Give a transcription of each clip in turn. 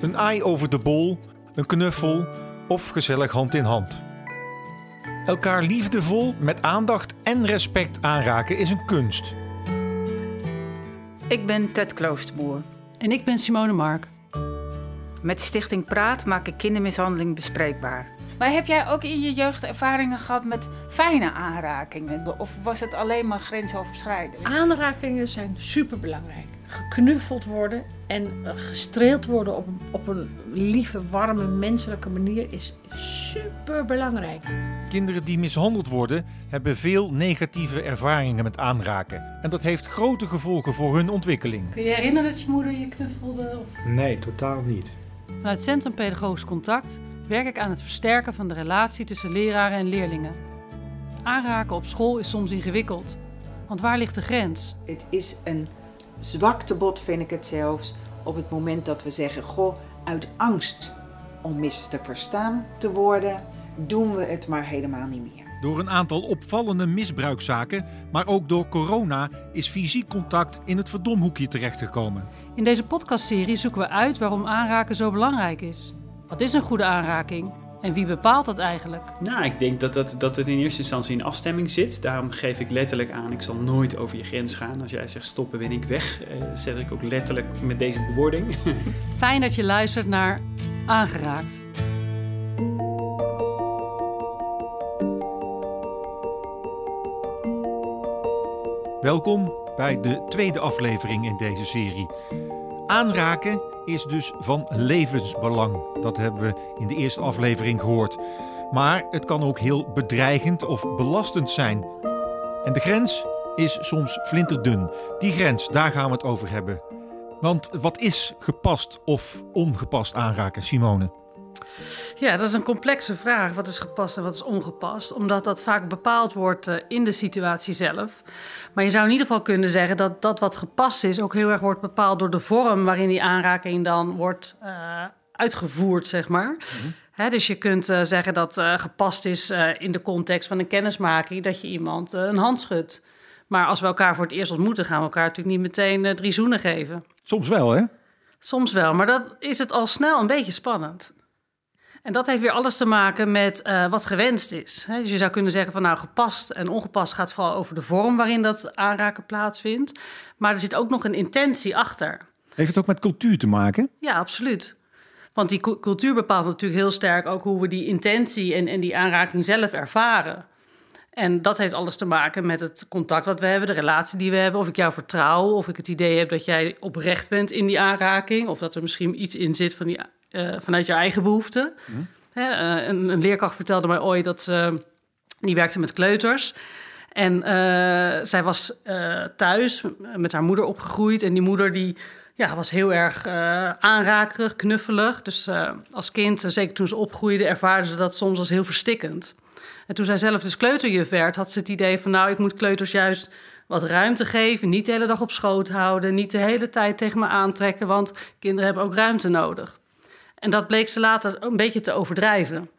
Een aai over de bol, een knuffel of gezellig hand in hand. Elkaar liefdevol met aandacht en respect aanraken is een kunst. Ik ben Ted Kloosterboer. En ik ben Simone Mark. Met Stichting Praat maak ik kindermishandeling bespreekbaar. Maar heb jij ook in je jeugd ervaringen gehad met fijne aanrakingen? Of was het alleen maar grensoverschrijdend? Aanrakingen zijn superbelangrijk. Geknuffeld worden en eh, gestreeld worden op, een- op een lieve, warme, menselijke manier is superbelangrijk. Kinderen die mishandeld worden hebben veel negatieve ervaringen met aanraken. En dat heeft grote gevolgen voor hun ontwikkeling. Kun je je herinneren dat je moeder je knuffelde? Of... Nee, totaal niet. Vanuit Centrum Pedagogisch Contact werk ik aan het versterken van de relatie tussen leraren en leerlingen. Aanraken op school is soms ingewikkeld. Want waar ligt de grens? Het is een zwaktebod, vind ik het zelfs, op het moment dat we zeggen: Goh, uit angst om mis te verstaan te worden, doen we het maar helemaal niet meer. Door een aantal opvallende misbruikzaken, maar ook door corona, is fysiek contact in het verdomhoekje terechtgekomen. In deze podcastserie zoeken we uit waarom aanraken zo belangrijk is. Wat is een goede aanraking? En wie bepaalt dat eigenlijk? Nou, ik denk dat, dat, dat het in eerste instantie in afstemming zit. Daarom geef ik letterlijk aan, ik zal nooit over je grens gaan. Als jij zegt stoppen, ben ik weg. Eh, zeg ik ook letterlijk met deze bewoording. Fijn dat je luistert naar Aangeraakt. Welkom bij de tweede aflevering in deze serie. Aanraken is dus van levensbelang. Dat hebben we in de eerste aflevering gehoord. Maar het kan ook heel bedreigend of belastend zijn. En de grens is soms flinterdun. Die grens, daar gaan we het over hebben. Want wat is gepast of ongepast aanraken, Simone? Ja, dat is een complexe vraag. Wat is gepast en wat is ongepast? Omdat dat vaak bepaald wordt eh, in de situatie zelf. Maar je zou in ieder geval kunnen zeggen dat dat wat gepast is ook heel erg wordt bepaald door de vorm waarin die aanraking dan wordt eh, uitgevoerd, zeg maar. Hè, dus je kunt eh, zeggen dat gepast is in de context van een kennismaking dat je iemand een hand schudt. Maar als we elkaar voor het eerst ontmoeten, gaan we elkaar natuurlijk niet meteen drie zoenen geven. Soms wel, hè? Soms wel, maar dan is het al snel een beetje spannend. En dat heeft weer alles te maken met eh, wat gewenst is. Dus je zou kunnen zeggen van nou gepast en ongepast gaat vooral over de vorm waarin dat aanraken plaatsvindt. Maar er zit ook nog een intentie achter. Heeft het ook met cultuur te maken? Ja, absoluut. Want die cu- cultuur bepaalt natuurlijk heel sterk ook hoe we die intentie en, en die aanraking zelf ervaren. En dat heeft alles te maken met het contact wat we hebben, de relatie die we hebben. Of ik jou vertrouw, of ik het idee heb dat jij oprecht bent in die aanraking. Of dat er misschien iets in zit van die, eh, vanuit je eigen behoeften. Hè, eh, een, een leerkracht vertelde mij ooit dat ze, die werkte met kleuters. En eh, zij was thuis met haar moeder opgegroeid. En die moeder die, ja, was heel erg aanrakerig, knuffelig. Dus als kind, zeker toen ze opgroeide, ervaarde ze dat soms als heel verstikkend. En toen zij zelf dus kleuterjuf werd, had ze het idee van... nou, ik moet kleuters juist wat ruimte geven. Niet de hele dag op schoot houden. Niet de hele tijd tegen me aantrekken, want kinderen hebben ook ruimte nodig. En dat bleek ze later een beetje te overdrijven.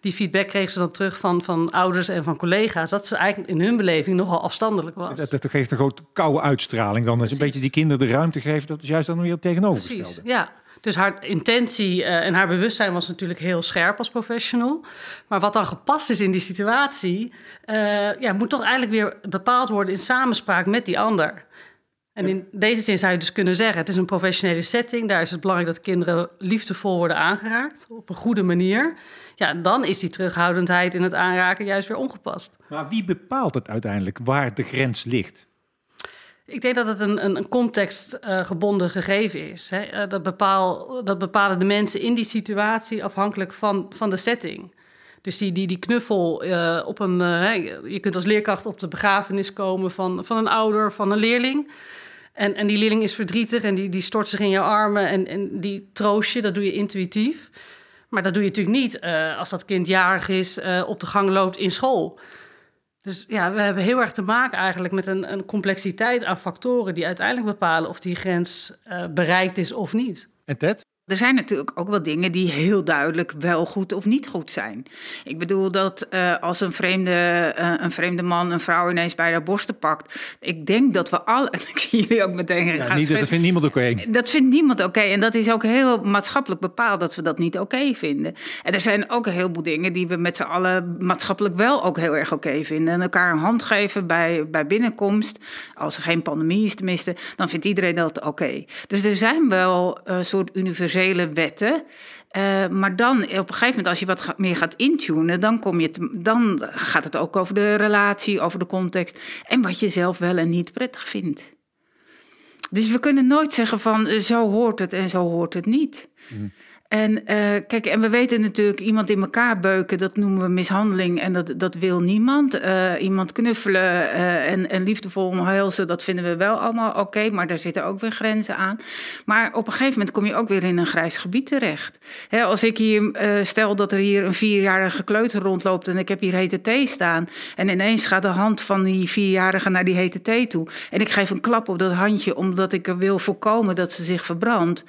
Die feedback kreeg ze dan terug van, van ouders en van collega's... dat ze eigenlijk in hun beleving nogal afstandelijk was. Dat, dat geeft een grote koude uitstraling dan. Als je een beetje die kinderen de ruimte geeft, dat is juist dan weer het tegenovergestelde. Precies, ja. Dus haar intentie eh, en haar bewustzijn was natuurlijk heel scherp als professional. Maar wat dan gepast is in die situatie, eh, ja, moet toch eigenlijk weer bepaald worden in samenspraak met die ander. En in deze zin zou je dus kunnen zeggen: het is een professionele setting. Daar is het belangrijk dat kinderen liefdevol worden aangeraakt op een goede manier. Ja, dan is die terughoudendheid in het aanraken juist weer ongepast. Maar wie bepaalt het uiteindelijk waar de grens ligt? Ik denk dat het een, een, een contextgebonden gegeven is. Hè. Eh, Dat, bepaal, dat bepalen de mensen in die situatie afhankelijk van, van de setting. Dus die, die, die knuffel eh, op een. eh, je kunt als leerkracht op de begrafenis komen van, van een ouder, van een leerling. En, en die leerling is verdrietig en die, die stort zich in jouw armen en, en die troost je, dat doe je intuïtief. Maar dat doe je natuurlijk niet eh, als dat kind jarig is, eh, op de gang loopt in school. Dus ja, we hebben heel erg te maken eigenlijk met een, een complexiteit aan factoren die uiteindelijk bepalen of die grens eh, bereikt is of niet. En Ted? Er zijn natuurlijk ook wel dingen die heel duidelijk wel goed of niet goed zijn. Ik bedoel dat uh, als een vreemde, uh, een vreemde man een vrouw ineens bij haar borsten pakt. Ik denk dat we alle. Ik zie jullie ook meteen ja, gaan niet, Dat vindt niemand oké. Okay. Dat vindt niemand oké. Okay. En dat is ook heel maatschappelijk bepaald dat we dat niet oké okay vinden. En er zijn ook een heleboel dingen die we met z'n allen maatschappelijk wel ook heel erg oké vinden. En elkaar een hand geven bij, bij binnenkomst. Als er geen pandemie is, tenminste, dan vindt iedereen dat oké. Dus er zijn wel een soort universele wetten. Uh, maar dan op een gegeven moment, als je wat meer gaat intunen, dan, kom je te, dan gaat het ook over de relatie, over de context en wat je zelf wel en niet prettig vindt. Dus we kunnen nooit zeggen van zo hoort het en zo hoort het niet. Mm. En uh, kijk, en we weten natuurlijk, iemand in elkaar beuken, dat noemen we mishandeling en dat, dat wil niemand. Uh, iemand knuffelen uh, en, en liefdevol omhelzen, dat vinden we wel allemaal oké, maar daar zitten ook weer grenzen aan. Maar op een gegeven moment kom je ook weer in een grijs gebied terecht. He, als ik hier stel dat er hier een vierjarige kleuter rondloopt en ik heb hier hete thee staan en ineens gaat de hand van die vierjarige naar die hete thee toe en ik geef een klap op dat handje omdat ik er wil voorkomen dat ze zich verbrandt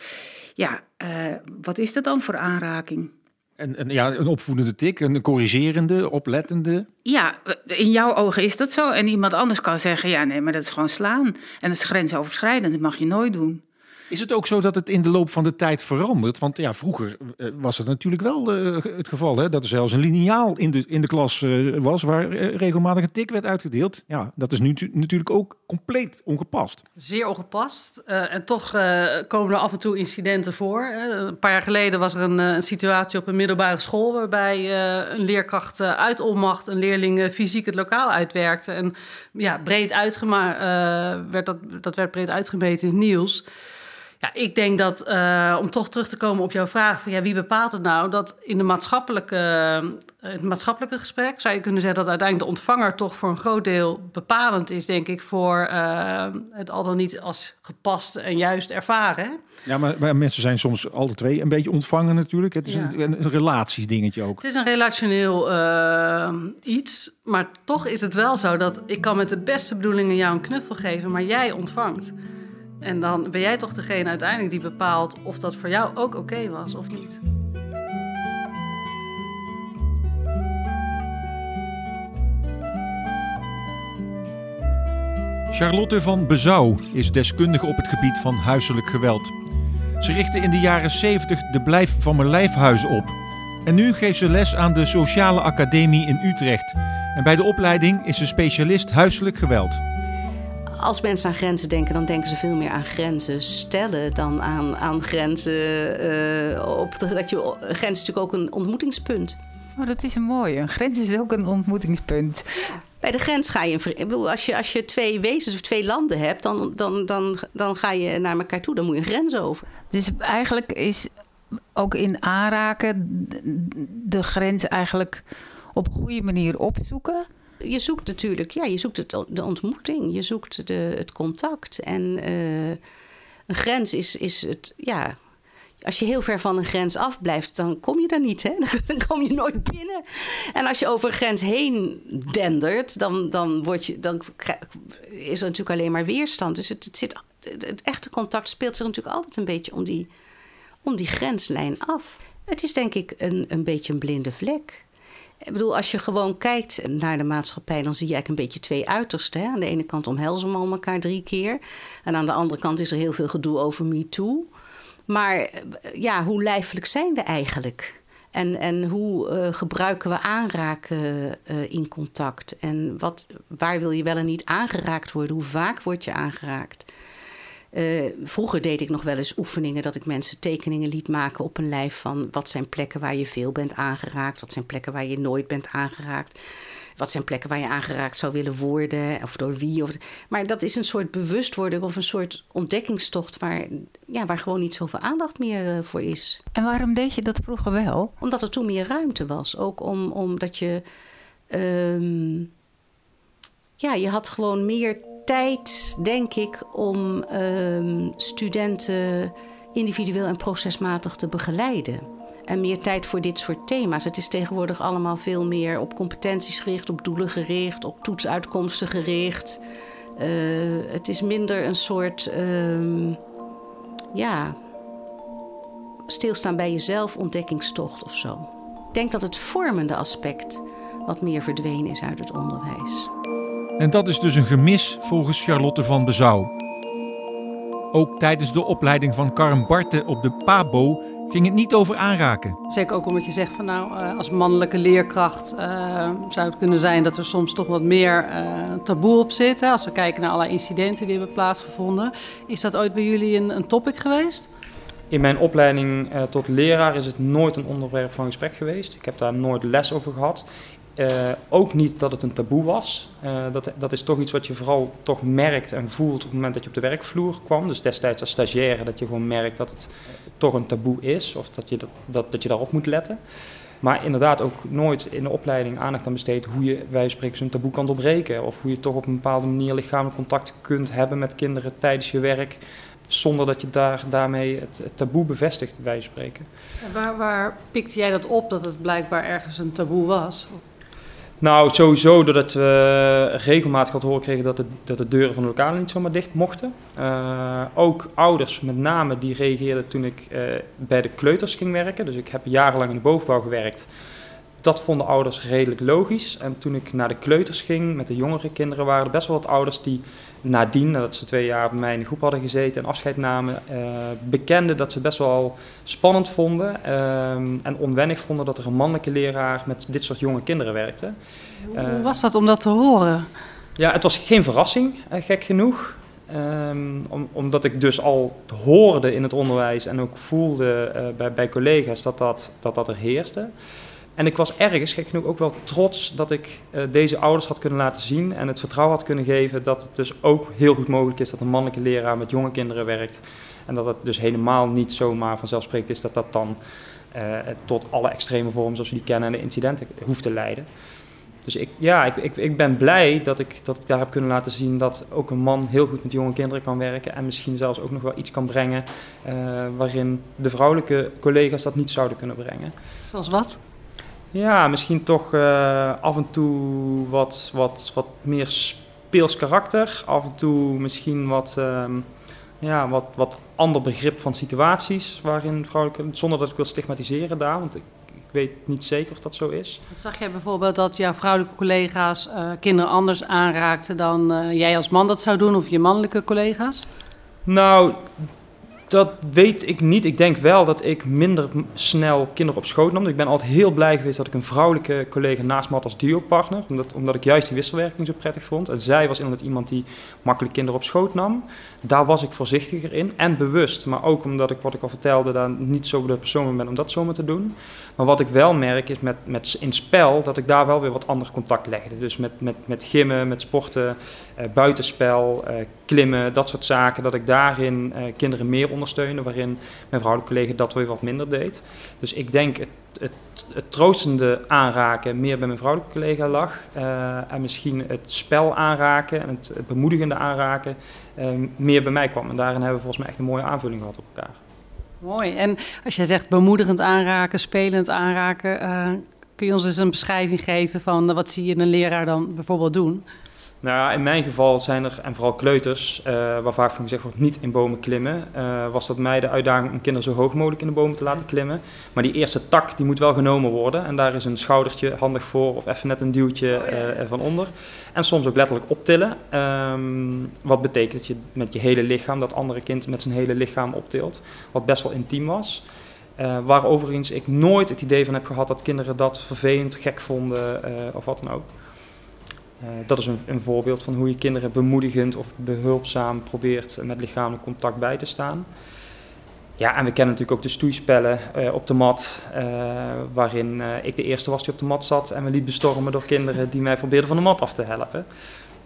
ja, uh, wat is dat dan voor aanraking? En, en, ja, een opvoedende tik, een corrigerende, oplettende. Ja, in jouw ogen is dat zo. En iemand anders kan zeggen: ja, nee, maar dat is gewoon slaan. En dat is grensoverschrijdend, dat mag je nooit doen. Is het ook zo dat het in de loop van de tijd verandert? Want ja, vroeger eh, was het natuurlijk wel uh, het geval hè, dat er zelfs een liniaal in de, in de klas uh, was waar regelmatig een tik werd uitgedeeld. Ja, dat is nu natuurlijk ook compleet ongepast. Zeer ongepast. en toch komen er af en toe incidenten voor. Een paar jaar geleden was er een, situatie op een middelbare school waarbij een leerkracht uit onmacht een leerling fysiek het lokaal uitwerkte. En ja, breed uitgemaakt werd dat, dat werd breed uitgemeten in het nieuws. Ja, ik denk dat, uh, om toch terug te komen op jouw vraag van ja, wie bepaalt het nou? Dat in de maatschappelijke, uh, het maatschappelijke gesprek zou je kunnen zeggen dat uiteindelijk de ontvanger toch voor een groot deel bepalend is, denk ik, voor uh, het al dan niet als gepast en juist ervaren. Ja, maar, maar, mensen zijn soms alle twee een beetje ontvangen natuurlijk. Het is ja. een, een relatiedingetje ook. Het is een relationeel iets, maar toch is het wel zo dat ik kan met de beste bedoelingen jou een knuffel geven, maar jij ontvangt. En dan ben jij toch degene uiteindelijk die bepaalt of dat voor jou ook oké was of niet. Charlotte van Bezouw is deskundige op het gebied van huiselijk geweld. Ze richtte in de jaren 70 de Blijf van mijn lijfhuizen op. En nu geeft ze les aan de Sociale Academie in Utrecht. En bij de opleiding is ze specialist huiselijk geweld als mensen aan grenzen denken, dan denken ze veel meer aan grenzen stellen dan aan, aan grenzen. Uh, op de, dat je, een grens is natuurlijk ook een ontmoetingspunt. Oh, dat is een mooie. Een grens is ook een ontmoetingspunt. Bij de grens ga je. Als je, als je twee wezens of twee landen hebt, dan, dan, dan, dan ga je naar elkaar toe. Dan moet je een grens over. Dus eigenlijk is ook in aanraken de grens eigenlijk op een goede manier opzoeken je zoekt natuurlijk, ja, je zoekt de ontmoeting, je zoekt de, het contact. En uh, een grens is, is het, ja, als je heel ver van een grens afblijft, dan kom je daar niet. Hè? Dan kom je nooit binnen. En als je over een grens heen dendert, dan, dan, word je, dan is er natuurlijk alleen maar weerstand. Dus het, het, zit, het echte contact speelt zich natuurlijk altijd een beetje om die, om die grenslijn af. Het is denk ik een, een beetje een blinde vlek. Ik bedoel, als je gewoon kijkt naar de maatschappij, dan zie je eigenlijk een beetje twee uitersten. Hè? Aan de ene kant omhelzen we elkaar drie keer. En aan de andere kant is er heel veel gedoe over MeToo. Maar eh, ja, hoe lijfelijk zijn we eigenlijk? En, en hoe uh, gebruiken we aanraken uh, in contact? En wat, waar wil je wel en niet aangeraakt worden? Hoe vaak word je aangeraakt? Uh, vroeger deed ik nog wel eens oefeningen dat ik mensen tekeningen liet maken op een lijf van wat zijn plekken waar je veel bent aangeraakt, wat zijn plekken waar je nooit bent aangeraakt. Wat zijn plekken waar je aangeraakt zou willen worden of door wie? Of, maar dat is een soort bewustwording of een soort ontdekkingstocht waar, ja, waar gewoon niet zoveel aandacht meer uh, voor is. En waarom deed je dat vroeger wel? Omdat er toen meer ruimte was. Ook om, omdat je. Um, ja, je had gewoon meer tijd, denk ik, om um, studenten individueel en procesmatig te begeleiden. En meer tijd voor dit soort thema's. Het is tegenwoordig allemaal veel meer op competenties gericht, op doelen gericht, op toetsuitkomsten gericht. Uh, het is minder een soort, um, ja, stilstaan bij jezelf, ontdekkingstocht of zo. Ik denk dat het vormende aspect wat meer verdwenen is uit het onderwijs. En dat is dus een gemis volgens Charlotte van Bezouw. Ook tijdens de opleiding van Karm Barten op de PABO ging het niet over aanraken. Zeker ook omdat je zegt van nou, eh, als mannelijke leerkracht uh, zou het kunnen zijn dat er soms toch wat meer uh, taboe op zit. Hè? Als we kijken naar alle incidenten die hebben plaatsgevonden. Is dat ooit bij jullie een, een topic geweest? In mijn opleiding tot leraar is het nooit een onderwerp van gesprek geweest. Ik heb daar nooit les over gehad. Uh, ook niet dat het een taboe was. Uh, dat, dat is toch iets wat je vooral toch merkt en voelt op het moment dat je op de werkvloer kwam. Dus destijds als stagiaire dat je gewoon merkt dat het toch een taboe is of dat je, dat, dat, dat je daarop moet letten. Maar inderdaad ook nooit in de opleiding aandacht aan besteed hoe je wij spreken zo'n taboe kan doorbreken. Of hoe je toch op een bepaalde manier lichamelijk contact kunt hebben met kinderen tijdens je werk. Zonder dat je daar, daarmee het, het taboe bevestigt, wij spreken. waar, waar pikte jij dat op dat het blijkbaar ergens een taboe was? Nou, sowieso doordat we regelmatig had horen kregen dat de, dat de deuren van de lokalen niet zomaar dicht mochten. Uh, ook ouders met name die reageerden toen ik uh, bij de kleuters ging werken. Dus ik heb jarenlang in de bovenbouw gewerkt. Dat vonden ouders redelijk logisch. En toen ik naar de kleuters ging met de jongere kinderen waren er best wel wat ouders die nadien, nadat ze twee jaar bij mij in de groep hadden gezeten en afscheid namen, uh, bekenden dat ze best wel spannend vonden uh, en onwennig vonden dat er een mannelijke leraar met dit soort jonge kinderen werkte. Hoe uh, was dat om dat te horen? Ja, het was geen verrassing, gek genoeg. Um, om, omdat ik dus al hoorde in het onderwijs en ook voelde bij, bij collega's dat dat, dat dat er heerste. En ik was ergens, gek genoeg, ook wel trots dat ik uh, deze ouders had kunnen laten zien en het vertrouwen had kunnen geven dat het dus ook heel goed mogelijk is dat een mannelijke leraar met jonge kinderen werkt. En dat het dus helemaal niet zomaar vanzelfsprekend is dat dat dan uh, tot alle extreme vormen zoals we die kennen en de incidenten hoeft te leiden. Dus ik, ja, ik, ik, ik ben blij dat ik, dat ik daar heb kunnen laten zien dat ook een man heel goed met jonge kinderen kan werken. En misschien zelfs ook nog wel iets kan brengen uh, waarin de vrouwelijke collega's dat niet zouden kunnen brengen. Zoals wat? Ja, misschien toch uh, af en toe wat, wat, wat meer speels karakter. Af en toe misschien wat, uh, ja, wat, wat ander begrip van situaties waarin vrouwelijke, zonder dat ik wil stigmatiseren daar, want ik, ik weet niet zeker of dat zo is. Wat zag jij bijvoorbeeld dat jouw vrouwelijke collega's uh, kinderen anders aanraakten dan uh, jij als man dat zou doen of je mannelijke collega's? Nou, dat weet ik niet. Ik denk wel dat ik minder snel kinderen op schoot nam. Ik ben altijd heel blij geweest dat ik een vrouwelijke collega naast me had als duo-partner. Omdat, omdat ik juist die wisselwerking zo prettig vond. En zij was inderdaad iemand die makkelijk kinderen op schoot nam. Daar was ik voorzichtiger in en bewust. Maar ook omdat ik, wat ik al vertelde, daar niet zo de persoon ben om dat zomaar te doen. Maar wat ik wel merk is met, met in spel dat ik daar wel weer wat ander contact legde. Dus met, met, met gimmen, met sporten, uh, buitenspel, uh, klimmen, dat soort zaken. Dat ik daarin uh, kinderen meer ondersteunde, waarin mijn vrouwelijke collega dat weer wat minder deed. Dus ik denk het, het, troostende aanraken meer bij mijn vrouwelijke collega lag. en misschien het spel aanraken en het, bemoedigende aanraken meer bij mij kwam. En daarin hebben we volgens mij echt een mooie aanvulling gehad op elkaar. Mooi. En als jij zegt bemoedigend aanraken, spelend aanraken, kun je ons eens een beschrijving geven van wat zie je een leraar dan bijvoorbeeld doen? Nou, in mijn geval zijn er, en vooral kleuters, uh, waar vaak van gezegd wordt niet in bomen klimmen, uh, was dat mij de uitdaging om kinderen zo hoog mogelijk in de bomen te laten klimmen. Maar die eerste tak, die moet wel genomen worden. En daar is een schoudertje handig voor, of even net een duwtje oh, ja. uh, van onder. En soms ook letterlijk optillen. Um, wat betekent dat je met je hele lichaam, dat andere kind met zijn hele lichaam optilt. Wat best wel intiem was. Uh, waar overigens ik nooit het idee van heb gehad dat kinderen dat vervelend, gek vonden uh, of wat dan ook. Uh, dat is een, een, voorbeeld van hoe je kinderen bemoedigend of behulpzaam probeert met lichamelijk contact bij te staan. Ja, en we kennen natuurlijk ook de stoeispellen uh, op de mat, uh, waarin ik de eerste was die op de mat zat en me liet bestormen door kinderen die mij probeerden van de mat af te helpen.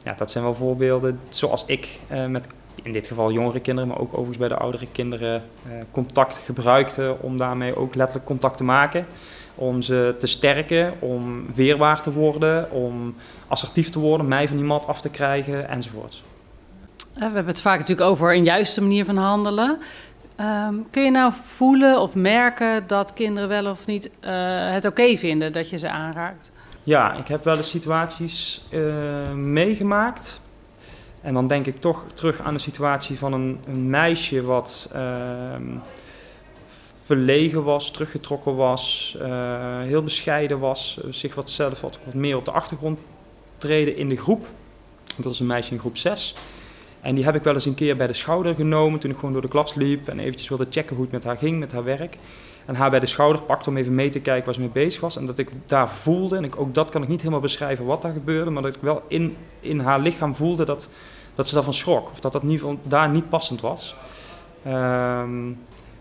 Ja, dat zijn wel voorbeelden zoals ik met in dit geval jongere kinderen, maar ook overigens bij de oudere kinderen contact gebruikte om daarmee ook letterlijk contact te maken om ze te sterken, om weerbaar te worden, om assertief te worden, mij van die mat af te krijgen enzovoorts. We hebben het vaak natuurlijk over een juiste manier van handelen. Um, kun je nou voelen of merken dat kinderen wel of niet uh, het oké okay vinden dat je ze aanraakt? Ja, ik heb wel eens situaties uh, meegemaakt. En dan denk ik toch terug aan de situatie van een, een meisje wat uh, verlegen was, teruggetrokken was, heel bescheiden was, zich wat zelf wat, wat meer op de achtergrond treden in de groep. Dat was een meisje in groep 6. En die heb ik wel eens een keer bij de schouder genomen toen ik gewoon door de klas liep en eventjes wilde checken hoe het met haar ging, met haar werk. En haar bij de schouder pakte om even mee te kijken waar ze mee bezig was. En dat ik daar voelde, en ik, ook dat kan ik niet helemaal beschrijven wat daar gebeurde, maar dat ik wel in, in haar lichaam voelde dat, dat ze daarvan schrok. Of dat dat daar niet passend was. Um,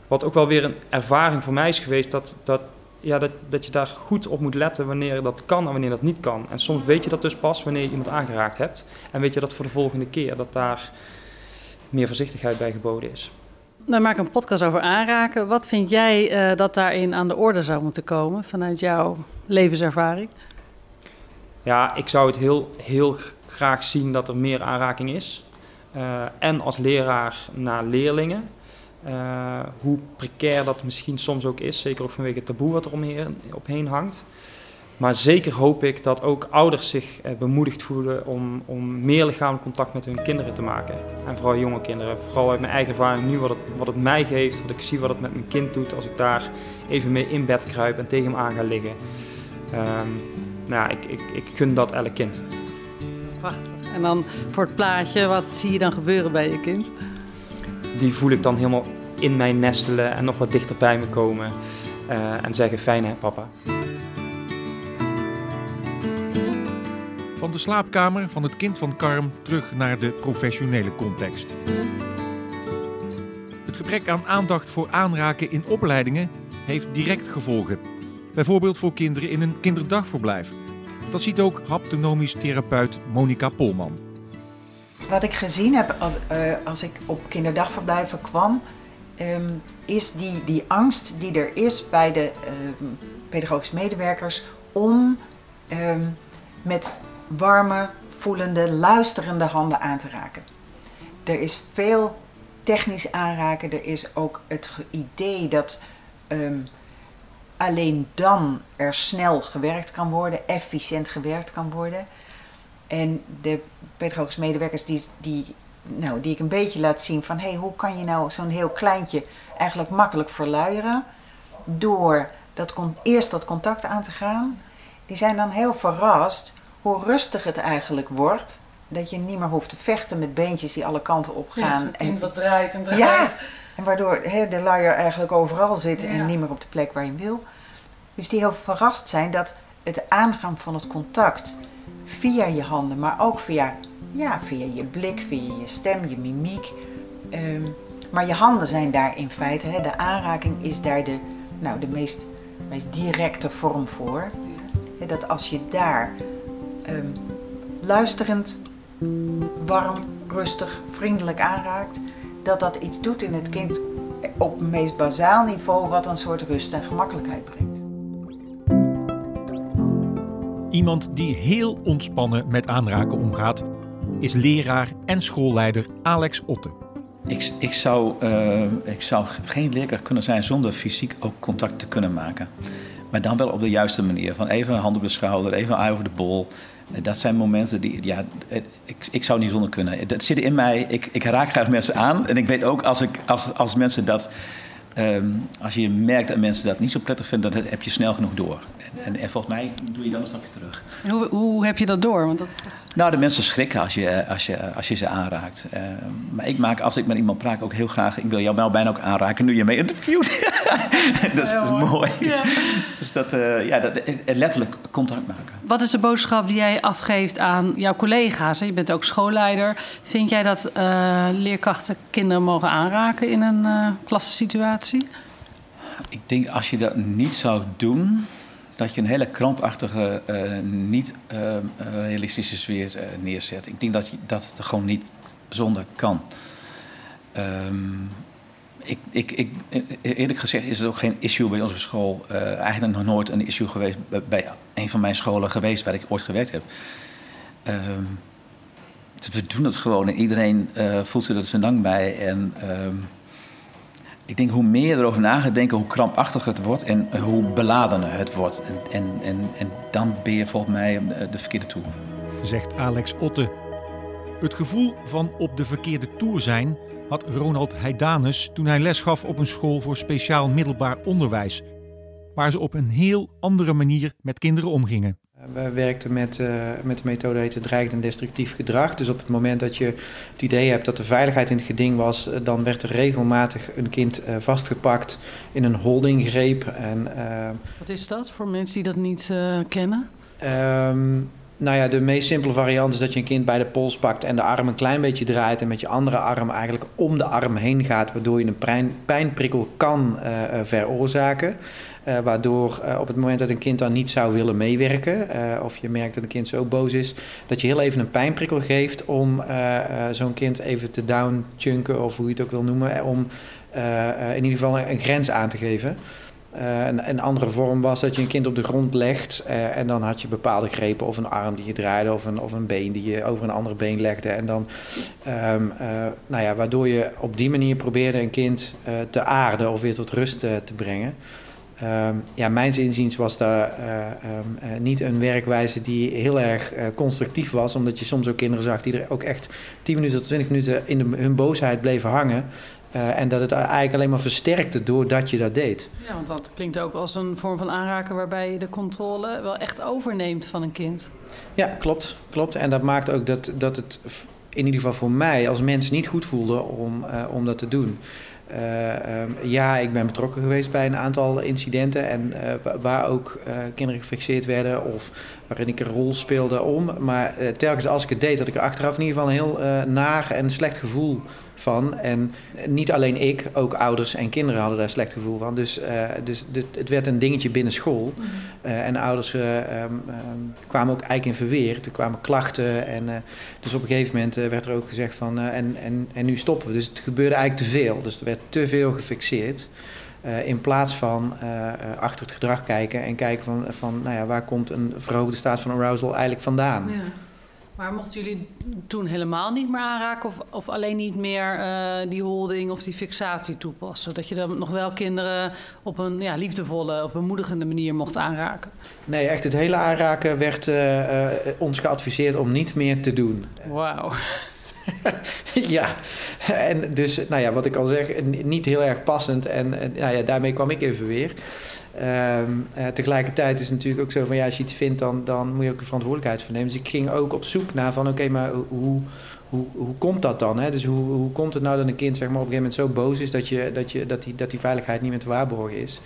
wat ook wel weer een ervaring voor mij is geweest, dat, dat, ja, dat, dat je daar goed op moet letten wanneer dat kan en wanneer dat niet kan. En soms weet je dat dus pas wanneer je iemand aangeraakt hebt. En weet je dat voor de volgende keer, dat daar meer voorzichtigheid bij geboden is. Dan maak ik een podcast over aanraken. Wat vind jij uh, dat daarin aan de orde zou moeten komen vanuit jouw levenservaring? Ja, ik zou het heel, heel graag zien dat er meer aanraking is. Uh, en als leraar naar leerlingen. Uh, hoe precair dat misschien soms ook is, zeker ook vanwege het taboe wat er omheen, hangt. Maar zeker hoop ik dat ook ouders zich eh, bemoedigd voelen om, om meer lichamelijk contact met hun kinderen te maken. En vooral jonge kinderen. Vooral uit mijn eigen ervaring nu, wat het, wat het mij geeft, wat ik zie wat het met mijn kind doet als ik daar even mee in bed kruip en tegen hem aan ga liggen. Um, nou, ik, ik, ik gun dat elk kind. Prachtig. En dan voor het plaatje, wat zie je dan gebeuren bij je kind? Die voel ik dan helemaal in mij nestelen en nog wat dichter bij me komen. Uh, en zeggen, fijn hè papa. Van de slaapkamer van het kind van Karm terug naar de professionele context. Het gebrek aan aandacht voor aanraken in opleidingen heeft direct gevolgen. Bijvoorbeeld voor kinderen in een kinderdagverblijf. Dat ziet ook haptonomisch therapeut Monika Polman. Wat ik gezien heb als, uh, als ik op kinderdagverblijven kwam, um, is die, die angst die er is bij de um, pedagogische medewerkers om um, met warme, voelende, luisterende handen aan te raken. Er is veel technisch aanraken. Er is ook het idee dat alleen dan er snel gewerkt kan worden, efficiënt gewerkt kan worden. En de pedagogische medewerkers die, die, nou, die ik een beetje laat zien van hey, hoe kan je nou zo'n heel kleintje eigenlijk makkelijk verluieren door dat, eerst dat contact aan te gaan, die zijn dan heel verrast hoe rustig het eigenlijk wordt. Dat je niet meer hoeft te vechten met beentjes die alle kanten op gaan. Ja, en dat draait en draait. Ja, en waardoor he, de luier eigenlijk overal zit en niet meer op de plek waar je wil. Dus die heel verrast zijn dat het aangaan van het contact via je handen, maar ook via, ja, via je blik, via je stem, je mimiek. Um, maar je handen zijn daar in feite, hè, de aanraking is daar de, nou, de meest, meest directe vorm voor. dat als je daar um, luisterend, warm, rustig, vriendelijk aanraakt, dat dat iets doet in het kind op het meest bazaal niveau, wat een soort rust en gemakkelijkheid brengt. Iemand die heel ontspannen met aanraken omgaat, is leraar en schoolleider Alex Otte. Ik, ik, zou, uh, ik zou geen leerkracht kunnen zijn zonder fysiek ook contact te kunnen maken. Maar dan wel op de juiste manier. Van even een hand op de schouder, even een eye over de bol. Dat zijn momenten die, ja, ik, ik zou niet zonder kunnen. Dat zit in mij, ik, ik raak graag mensen aan. En ik weet ook als, ik, als, als mensen dat, um, als je merkt dat mensen dat niet zo prettig vinden, dan heb je snel genoeg door. En, en, volgens mij doe je dan een stapje terug. hoe, hoe heb je dat door? Want dat... Nou, de mensen schrikken als je, als je, als je ze aanraakt. Uh, maar ik maak, als ik met iemand praat, ook heel graag... Ik wil jou wel bijna ook aanraken nu je mee interviewt. dat is ja, mooi. Ja. Dus dat, uh, ja, dat, letterlijk contact maken. Wat is de boodschap die jij afgeeft aan jouw collega's? Je bent ook schoolleider. Vind jij dat uh, leerkrachten kinderen mogen aanraken in een uh, klassensituatie? Ik denk als je dat niet zou doen dat je een hele krampachtige, uh, niet uh, realistische sfeer neerzet. Ik denk dat, je, dat het er gewoon niet zonder kan. Um, ik, ik, ik, eerlijk gezegd is het ook geen issue bij onze school. eigenlijk nog nooit een issue geweest bij een van mijn scholen geweest waar ik ooit gewerkt heb. Um, we doen het gewoon en iedereen voelt zich er zijn dank bij. En um, ik denk hoe meer je erover na gaat denken, hoe krampachtiger het wordt en hoe beladener het wordt. En, en, en, en dan ben je volgens mij de verkeerde toer. Zegt Alex Otte. Het gevoel van op de verkeerde toer zijn had Ronald Heidanus toen hij les gaf op een school voor speciaal middelbaar onderwijs, waar ze op een heel andere manier met kinderen omgingen. We werkten met, uh, met de methode heette dreigend en destructief gedrag. Dus op het moment dat je het idee hebt dat de veiligheid in het geding was, eh, dan werd er regelmatig een kind uh, vastgepakt in een holdinggreep. En, Wat is dat voor mensen die dat niet kennen? Um, nou ja, de meest simpele variant is dat je een kind bij de pols pakt en de arm een klein beetje draait en met je andere arm eigenlijk om de arm heen gaat, waardoor je een pijn, pijnprikkel kan uh, veroorzaken. Uh, waardoor op het moment dat een kind dan niet zou willen meewerken, of je merkt dat een kind zo boos is, dat je heel even een pijnprikkel geeft om zo'n kind even te downchunken, of hoe je het ook wil noemen, om in ieder geval een grens aan te geven. Uh, een, andere vorm was dat je een kind op de grond legt uh, en dan had je bepaalde grepen of een arm die je draaide of een, of een been die je over een andere been legde. En dan, um, uh, nou ja, waardoor je op die manier probeerde een kind te aarden of weer tot rust te brengen. Um, ja, mijn inziens was daar um, niet een werkwijze die heel erg constructief was, omdat je soms ook kinderen zag die er ook echt 10 minuten tot 20 minuten in hun boosheid bleven hangen. Uh, en dat het eigenlijk alleen maar versterkte doordat je dat deed. Ja, want dat klinkt ook als een vorm van aanraken waarbij je de controle wel echt overneemt van een kind. Ja, klopt. klopt. En dat maakt ook dat, dat het in ieder geval voor mij als mens niet goed voelde om, uh, om dat te doen. Uh, um, ja, ik ben betrokken geweest bij een aantal incidenten en waar ook kinderen gefixeerd werden of waarin ik een rol speelde om. Maar telkens als ik het deed, had ik er achteraf in ieder geval een heel naar en slecht gevoel van. En niet alleen ik, ook ouders en kinderen hadden daar slecht gevoel van. Dus, uh, dus dit, het werd een dingetje binnen school. Uh, en ouders uh, um, um, kwamen ook eigenlijk in verweer. Er kwamen klachten. En, dus op een gegeven moment werd er ook gezegd van en, en, en nu stoppen we. Dus het gebeurde eigenlijk te veel. Dus er werd te veel gefixeerd. in plaats van achter het gedrag kijken en kijken van, van nou ja, waar komt een verhoogde staat van arousal eigenlijk vandaan. Ja. Maar mochten jullie toen helemaal niet meer aanraken of, of alleen niet meer uh, die holding of die fixatie toepassen? Dat je dan nog wel kinderen op een ja, liefdevolle of bemoedigende manier mocht aanraken? Nee, echt het hele aanraken werd uh, uh, ons geadviseerd om niet meer te doen. Wauw. ja, en dus, nou ja, wat ik al zeg, niet heel erg passend. En, en nou ja, daarmee kwam ik even weer. Um, uh, tegelijkertijd is het natuurlijk ook zo van ja, als je iets vindt, dan, dan moet je ook de verantwoordelijkheid voor nemen. Dus ik ging ook op zoek naar van oké, maar hoe, hoe, hoe komt dat dan? Hè? Dus hoe, hoe komt het nou dat een kind zeg maar, op een gegeven moment zo boos is dat, je, dat, je, dat, die, dat die veiligheid niet meer te waarborgen is?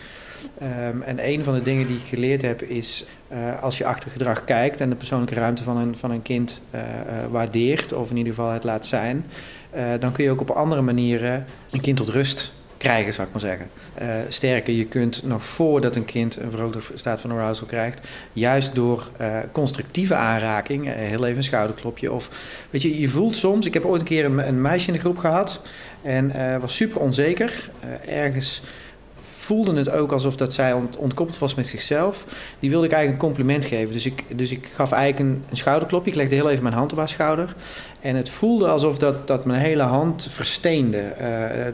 Um, en een van de dingen die ik geleerd heb is uh, als je achter gedrag kijkt en de persoonlijke ruimte van een, van een kind uh, waardeert, of in ieder geval het laat zijn, dan kun je ook op andere manieren een kind tot rust krijgen, zou ik maar zeggen. Uh, sterker, je kunt nog voordat een kind een verhoogde staat van arousal krijgt, juist door uh, constructieve aanraking, uh, heel even een schouderklopje, of weet je, je voelt soms, ik heb ooit een keer een, meisje in de groep gehad en was super onzeker, ergens voelde het ook alsof dat zij ont, ontkoppeld was met zichzelf. Die wilde ik eigenlijk een compliment geven. Dus ik, dus ik gaf eigenlijk een schouderklopje. Ik legde heel even mijn hand op haar schouder. En het voelde alsof dat, dat mijn hele hand versteende. Uh,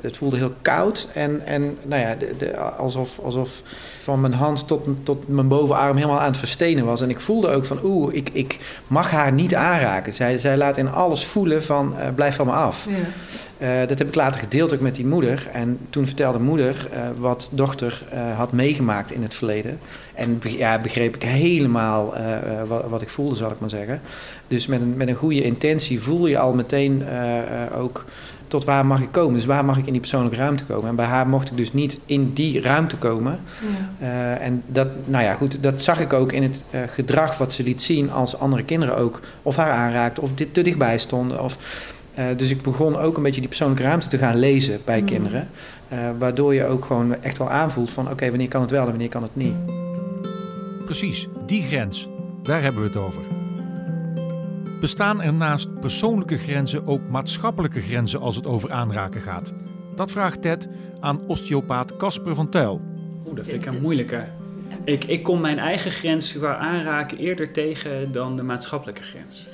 het voelde heel koud. En, en nou ja, de, de, alsof, alsof van mijn hand tot, tot mijn bovenarm helemaal aan het verstenen was. En ik voelde ook van, oeh, ik, ik mag haar niet aanraken. Zij, zij laat in alles voelen van, uh, blijf van me af. Ja. Uh, dat heb ik later gedeeld ook met die moeder. En toen vertelde moeder wat dochter had meegemaakt in het verleden. En ja, begreep ik helemaal wat, wat, ik voelde, zal ik maar zeggen. Dus met een, met een goede intentie voel je al meteen ook tot waar mag ik komen. Dus waar mag ik in die persoonlijke ruimte komen. En bij haar mocht ik dus niet in die ruimte komen. Ja. en dat, nou ja, goed, dat zag ik ook in het gedrag wat ze liet zien als andere kinderen ook of haar aanraakten of dit te dichtbij stonden. Of, uh, dus ik begon ook een beetje die persoonlijke ruimte te gaan lezen bij mm. kinderen. Uh, waardoor je ook gewoon echt wel aanvoelt van oké, okay, wanneer kan het wel en wanneer kan het niet. Precies, die grens, daar hebben we het over. Bestaan er naast persoonlijke grenzen ook maatschappelijke grenzen als het over aanraken gaat? Dat vraagt Ted aan osteopaat Casper van Tuil. Oeh, dat vind ik een moeilijke. Ik, ik kom mijn eigen grens qua aanraken eerder tegen dan de maatschappelijke grens.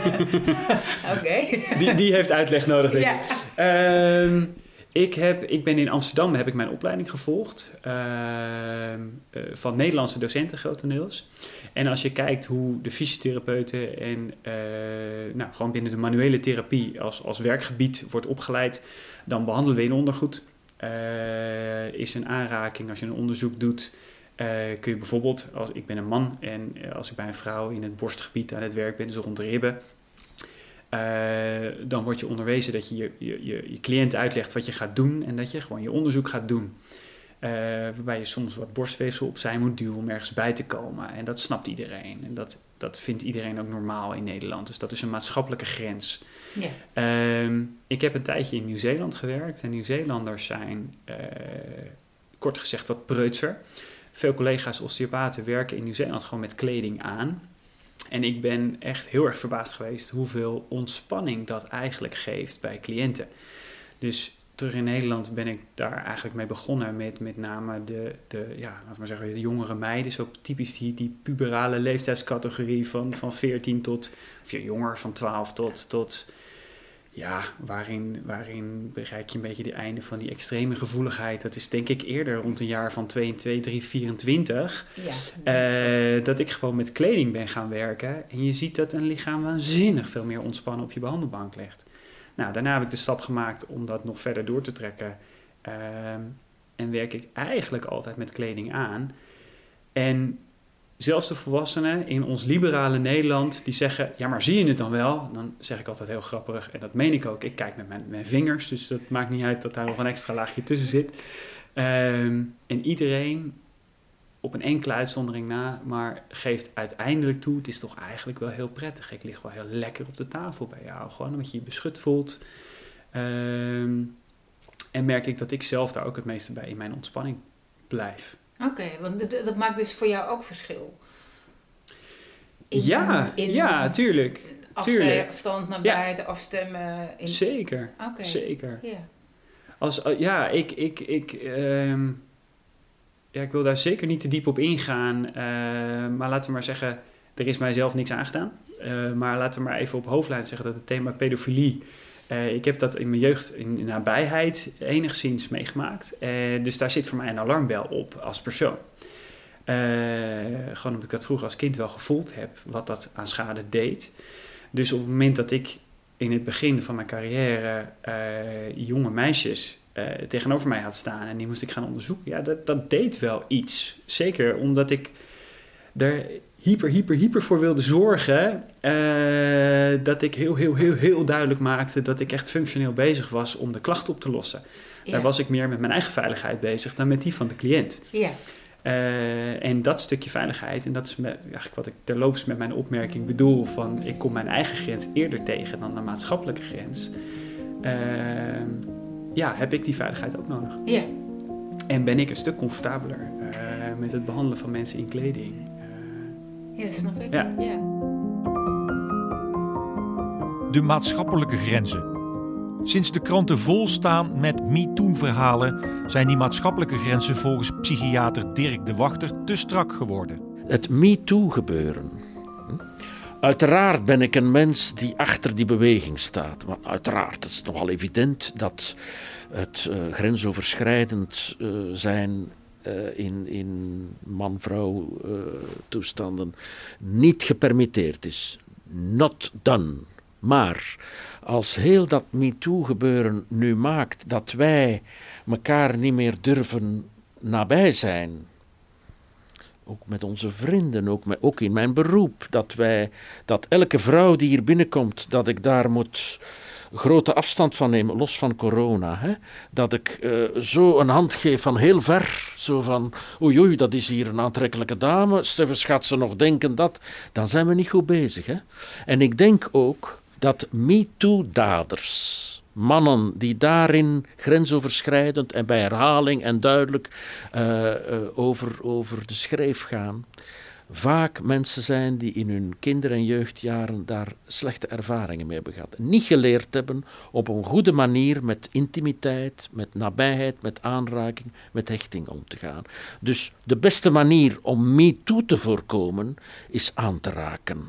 Oké. Okay. die, die heeft uitleg nodig, denk ik. Ja. Um, Ik, heb, ik ben in Amsterdam heb ik mijn opleiding gevolgd ehm, eh, van Nederlandse docenten grotendeels. En als je kijkt hoe de fysiotherapeuten en eh, nou, gewoon binnen de manuele therapie als, als werkgebied wordt opgeleid, dan behandelen we in ondergoed. Eh, is een aanraking als je een onderzoek doet. kun je bijvoorbeeld, als ik ben een man en als ik bij een vrouw in het borstgebied aan het werk ben, dus rond de ribben, dan word je onderwezen dat je je, je je, cliënt uitlegt wat je gaat doen en dat je gewoon je onderzoek gaat doen. Uh, waarbij je soms wat borstweefsel opzij moet duwen om ergens bij te komen. En dat snapt iedereen. En dat, dat vindt iedereen ook normaal in Nederland. Dus dat is een maatschappelijke grens. Ja. Uh, ik heb een tijdje in Nieuw-Zeeland gewerkt. En Nieuw-Zeelanders zijn, uh, kort gezegd, wat preutser. Veel collega's osteopaten werken in Nieuw-Zeeland gewoon met kleding aan. En ik ben echt heel erg verbaasd geweest hoeveel ontspanning dat eigenlijk geeft bij cliënten. Dus terug in Nederland ben ik daar eigenlijk mee begonnen met met name de, de ja, laten we zeggen, de jongere meiden. Zo typisch die, die puberale leeftijdscategorie van, van 14 tot, of ja, jonger, van 12 tot, tot ja, waarin, waarin bereik je een beetje de einde van die extreme gevoeligheid. Dat is denk ik eerder rond een jaar van 22, 3, 24. Ja. Uh, dat ik gewoon met kleding ben gaan werken. En je ziet dat een lichaam waanzinnig veel meer ontspannen op je behandelbank legt. Nou, daarna heb ik de stap gemaakt om dat nog verder door te trekken. Uh, en werk ik eigenlijk altijd met kleding aan. En zelfs de volwassenen in ons liberale Nederland die zeggen: Ja, maar zie je het dan wel? Dan zeg ik altijd heel grappig, en dat meen ik ook. Ik kijk met mijn, vingers, dus dat maakt niet uit dat daar nog een extra laagje tussen zit. Um, en iedereen, op een enkele uitzondering na, maar geeft uiteindelijk toe: Het is toch eigenlijk wel heel prettig. Ik lig wel heel lekker op de tafel bij jou, gewoon omdat je je beschut voelt. Um, en merk ik dat ik zelf daar ook het meeste bij in mijn ontspanning blijf. Oké, want dat, maakt dus voor jou ook verschil. ja, ja, tuurlijk. tuurlijk. Afstand naar buiten, afstemmen. In... Zeker, okay. zeker. Ja. Als, oh, ja, ik, ik, ik, um, ja, ik wil daar zeker niet te diep op ingaan. Uh, maar laten we maar zeggen, er is mijzelf niks aangedaan. Uh, maar laten we maar even op hoofdlijn zeggen dat het thema pedofilie uh, ik heb dat in mijn jeugd in, nabijheid enigszins meegemaakt. Dus daar zit voor mij een alarmbel op als persoon. Gewoon omdat ik dat vroeger als kind wel gevoeld heb, wat dat aan schade deed. Dus op het moment dat ik in het begin van mijn carrière jonge meisjes tegenover mij had staan en die moest ik gaan onderzoeken, ja, dat, dat deed wel iets. Zeker omdat ik er hyper, hyper, hyper voor wilde zorgen. Uh, dat ik heel, heel, heel, heel duidelijk maakte dat ik echt functioneel bezig was om de klacht op te lossen. Daar was ik meer met mijn eigen veiligheid bezig dan met die van de cliënt. Ja. Uh, en dat stukje veiligheid, en dat is met, eigenlijk wat ik terloops met mijn opmerking bedoel: van ik kom mijn eigen grens eerder tegen dan de maatschappelijke grens. Uh, ja, heb ik die veiligheid ook nodig. Ja. En ben ik een stuk comfortabeler met het behandelen van mensen in kleding. Ja, snap ik. Ja. De maatschappelijke grenzen. Sinds de kranten vol staan met MeToo-verhalen zijn die maatschappelijke grenzen volgens psychiater Dirk de Wachter te strak geworden. Het MeToo-gebeuren. Uiteraard ben ik een mens die achter die beweging staat. Maar uiteraard, het is nogal evident dat het uh, grensoverschrijdend uh, zijn uh, in, in man-vrouw toestanden niet gepermitteerd is. Not done. Maar als heel dat MeToo-gebeuren nu maakt dat wij elkaar niet meer durven nabij zijn, ook met onze vrienden, ook, met, ook in mijn beroep, dat wij, dat elke vrouw die hier binnenkomt, dat ik daar moet grote afstand van nemen, los van corona. Hè? Dat ik uh, zo een hand geef van heel ver, zo van oei dat is hier een aantrekkelijke dame, Steffens gaat ze nog denken dat, dan zijn we niet goed bezig. Hè? En ik denk ook dat MeToo-daders, mannen die daarin grensoverschrijdend en bij herhaling en duidelijk uh, uh, over, over de schreef gaan, vaak mensen zijn die in hun kinder- en jeugdjaren daar slechte ervaringen mee hebben gehad. Niet geleerd hebben op een goede manier met intimiteit, met nabijheid, met aanraking, met hechting om te gaan. Dus de beste manier om me toe te voorkomen is aan te raken.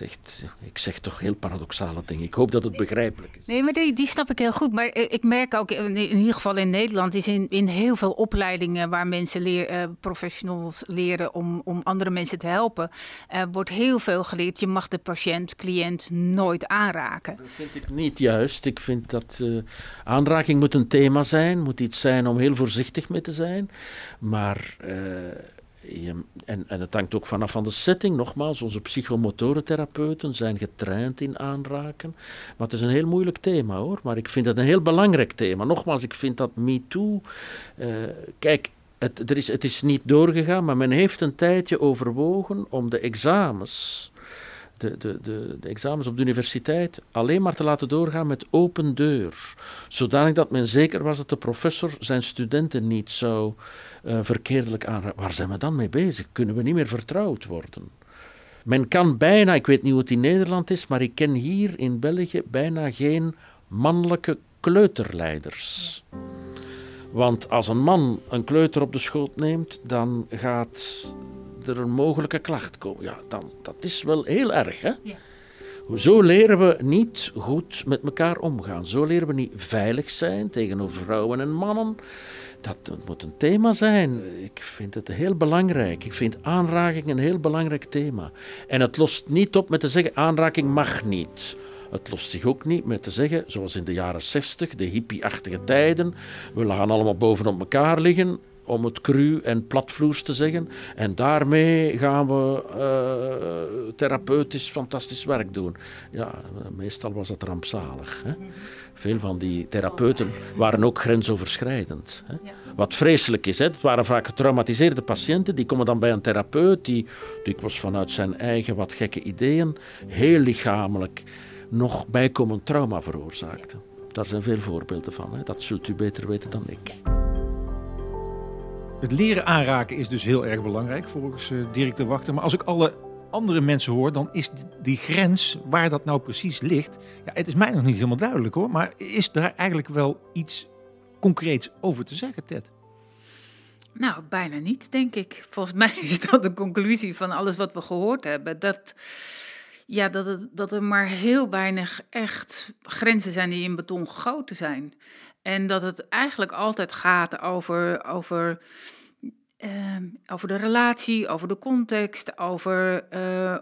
Echt, ik zeg toch heel paradoxale dingen. Ik hoop dat het begrijpelijk is. Nee, maar die, die snap ik heel goed. Maar ik merk ook, in ieder geval in Nederland, is in, in heel veel opleidingen waar mensen leer, uh, professionals leren om, om andere mensen te helpen, uh, wordt heel veel geleerd. Je mag de patiënt, cliënt nooit aanraken. Dat vind ik niet juist. Ik vind dat uh, aanraking moet een thema zijn, moet iets zijn om heel voorzichtig mee te zijn. Maar en, en het hangt ook vanaf van de setting. Nogmaals, onze psychomotorentherapeuten zijn getraind in aanraken. Maar het is een heel moeilijk thema hoor. Maar ik vind het een heel belangrijk thema. Nogmaals, ik vind dat MeToo. Uh, kijk, het, er is, het is niet doorgegaan, maar men heeft een tijdje overwogen om de examens de, de, de, de, examens op de universiteit alleen maar te laten doorgaan met open deur. Zodanig dat men zeker was dat de professor zijn studenten niet zou uh, verkeerdelijk aanraken. Waar zijn we dan mee bezig? Kunnen we niet meer vertrouwd worden? Men kan bijna, ik weet niet hoe het in Nederland is, maar ik ken hier in België bijna geen mannelijke kleuterleiders. Want als een man een kleuter op de schoot neemt, dan gaat er een mogelijke klacht komen. Ja, dan, dat is wel heel erg, hè? Ja. Zo leren we niet goed met elkaar omgaan. Zo leren we niet veilig zijn tegenover vrouwen en mannen. Dat, dat moet een thema zijn. Ik vind het heel belangrijk. Ik vind aanraking een heel belangrijk thema. En het lost niet op met te zeggen: aanraking mag niet. Het lost zich ook niet met te zeggen, zoals in de jaren 60, de hippie-achtige tijden. We gaan allemaal bovenop elkaar liggen om het cru en platvloers te zeggen. En daarmee gaan we uh, therapeutisch fantastisch werk doen. Ja, meestal was het rampzalig. Hè? Veel van die therapeuten waren ook grensoverschrijdend. Hè? Wat vreselijk is, hè? het waren vaak getraumatiseerde patiënten. Die komen dan bij een therapeut die, die was vanuit zijn eigen wat gekke ideeën heel lichamelijk nog bijkomend trauma veroorzaakte. Daar zijn veel voorbeelden van. Hè? Dat zult u beter weten dan ik. Het leren aanraken is dus heel erg belangrijk volgens uh, Dirk de Wachter. Maar als ik alle andere mensen hoor, dan is die grens waar dat nou precies ligt. Ja, het is mij nog niet helemaal duidelijk hoor. Maar is daar eigenlijk wel iets concreets over te zeggen, Ted? Nou, bijna niet, denk ik. Volgens mij is dat de conclusie van alles wat we gehoord hebben. Dat, ja, dat, het, dat er maar heel weinig echt grenzen zijn die in beton gegoten zijn. En dat het eigenlijk altijd gaat over, over, uh, over de relatie, over de context, over uh,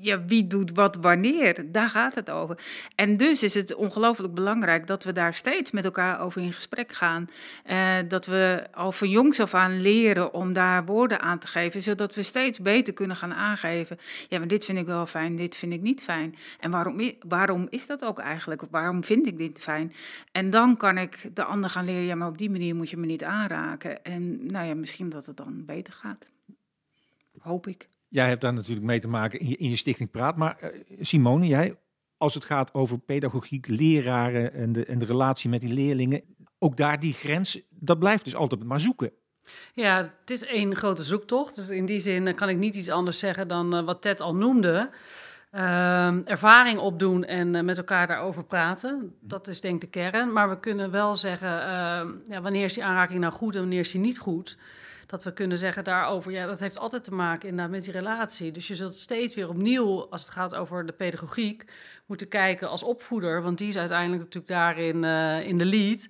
ja, wie doet wat wanneer, daar gaat het over. En dus is het ongelooflijk belangrijk dat we daar steeds met elkaar over in gesprek gaan. Uh, dat we al van jongs af aan leren om daar woorden aan te geven, zodat we steeds beter kunnen gaan aangeven. Ja, maar dit vind ik wel fijn, dit vind ik niet fijn. En waarom, waarom is dat ook eigenlijk? Waarom vind ik dit fijn? En dan kan ik de ander gaan leren, ja, maar op die manier moet je me niet aanraken. En nou ja, misschien dat het dan beter gaat. Hoop ik. Jij hebt daar natuurlijk mee te maken in je, in je stichting Praat. Maar uh, Simone, jij, als het gaat over pedagogiek, leraren en de, en de relatie met die leerlingen, ook daar die grens, dat blijft dus altijd maar zoeken. Ja, het is één grote zoektocht. Dus in die zin kan ik niet iets anders zeggen dan uh, wat Ted al noemde. Uh, ervaring opdoen en met elkaar daarover praten. Dat is denk ik de kern. Maar we kunnen wel zeggen, ehm, ja, wanneer is die aanraking nou goed en wanneer is die niet goed dat we kunnen zeggen daarover, ja, dat heeft altijd te maken inderdaad met die relatie. Dus je zult steeds weer opnieuw, als het gaat over de pedagogiek, moeten kijken als opvoeder, want die is uiteindelijk natuurlijk daarin uh, in de lead.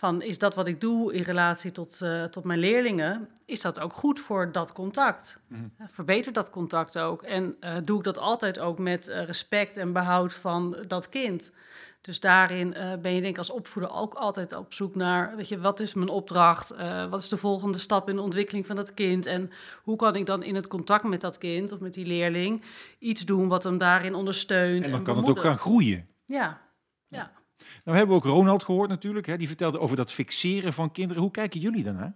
Van is dat wat ik doe in relatie tot, uh, tot mijn leerlingen, is dat ook goed voor dat contact? Mm. Verbeter dat contact ook. En uh, doe ik dat altijd ook met respect en behoud van dat kind? Dus daarin ben je denk ik als opvoeder ook altijd op zoek naar, weet je, wat is mijn opdracht? Wat is de volgende stap in de ontwikkeling van dat kind? En hoe kan ik dan in het contact met dat kind of met die leerling iets doen wat hem daarin ondersteunt? En dan kan het ook gaan groeien. Ja. Nou hebben we ook Ronald gehoord natuurlijk. Hè? Die vertelde over dat fixeren van kinderen. Hoe kijken jullie daarnaar?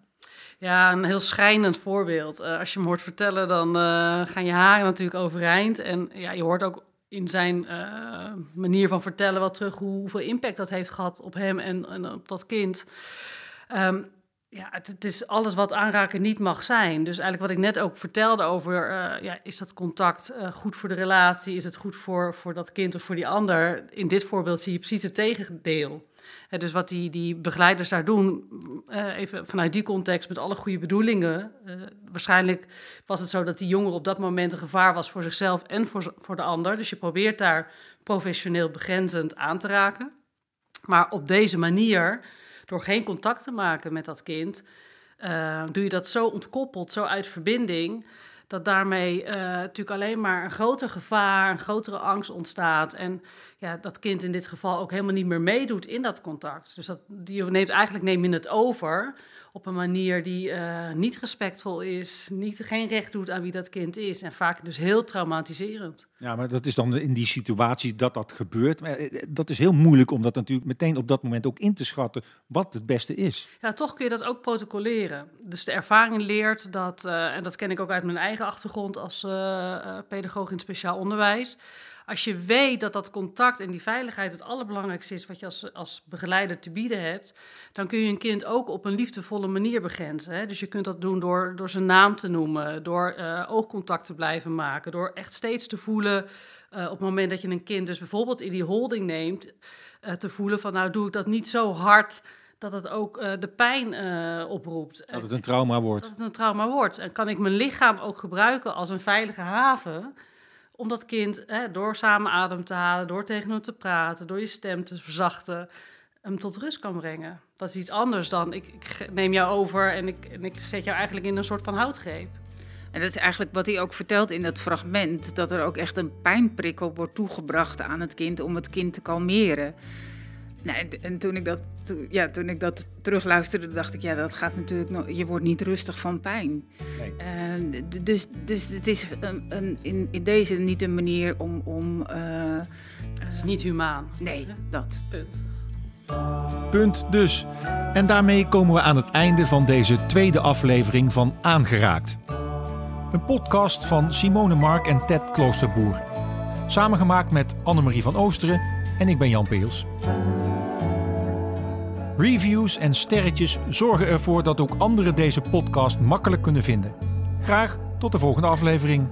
Ja, een heel schrijnend voorbeeld. Uh, als je hem hoort vertellen, dan gaan je haren natuurlijk overeind. En ja, je hoort ook in zijn uh, manier van vertellen wel terug hoe, hoeveel impact dat heeft gehad op hem en, en op dat kind. Um, ja, het, is alles wat aanraken niet mag zijn. Dus eigenlijk wat ik net ook vertelde over, uh, ja, is dat contact uh, goed voor de relatie? Is het goed voor, voor dat kind of voor die ander? In dit voorbeeld zie je precies het tegendeel. Dus wat die, die begeleiders daar doen, eh, even vanuit die context met alle goede bedoelingen. eh, waarschijnlijk was het zo dat die jongen op dat moment een gevaar was voor zichzelf en voor, voor de ander. Dus je probeert daar professioneel begrenzend aan te raken. Maar op deze manier, door geen contact te maken met dat kind, eh, doe je dat zo ontkoppeld, zo uit verbinding, dat daarmee eh, natuurlijk alleen maar een groter gevaar, een grotere angst ontstaat. En ja, dat kind in dit geval ook helemaal niet meer meedoet in dat contact. Dus dat, die neemt, eigenlijk neem je het over op een manier die eh, niet respectvol is, niet, geen recht doet aan wie dat kind is. En vaak dus heel traumatiserend. Ja, maar dat is dan in die situatie dat dat gebeurt. Maar eh, dat is heel moeilijk om dat natuurlijk meteen op dat moment ook in te schatten wat het beste is. Ja, toch kun je dat ook protocoleren. Dus de ervaring leert dat, eh, en dat ken ik ook uit mijn eigen achtergrond als eh, eh, pedagoog in speciaal onderwijs. Als je weet dat dat contact en die veiligheid het allerbelangrijkste is wat je als, als begeleider te bieden hebt, dan kun je een kind ook op een liefdevolle manier begrenzen. Hè? Dus je kunt dat doen door, door zijn naam te noemen, door eh, oogcontact te blijven maken, door echt steeds te voelen eh, op het moment dat je een kind dus bijvoorbeeld in die holding neemt, eh, te voelen van nou doe ik dat niet zo hard dat het ook de pijn oproept. Dat het een trauma wordt. Dat het een trauma wordt. En kan ik mijn lichaam ook gebruiken als een veilige haven om dat kind hè, door samen adem te halen, door tegen hem te praten, door je stem te verzachten, hem tot rust kan brengen. Dat is iets anders dan ik, ik neem jou over en ik, en ik zet jou eigenlijk in een soort van houtgreep. En dat is eigenlijk wat hij ook vertelt in dat fragment: dat er ook echt een pijnprikkel wordt toegebracht aan het kind om het kind te kalmeren. Nou, en- en toen ik, dat, ja, toen ik dat terugluisterde, dacht ik, ja, dat gaat natuurlijk nog. Je wordt niet rustig van pijn. Nee. Eh, dus, dus het is een, een, in, in deze niet een manier om. om eh, Het is niet humaan. nee, dat. Punt. Punt dus. En daarmee komen we aan het einde van deze tweede aflevering van Aangeraakt. Een podcast van Simone Mark en Ted Kloosterboer. Samengemaakt met Annemarie van Oosteren en ik ben Jan Peels. Reviews en sterretjes zorgen ervoor dat ook anderen deze podcast makkelijk kunnen vinden. Graag tot de volgende aflevering.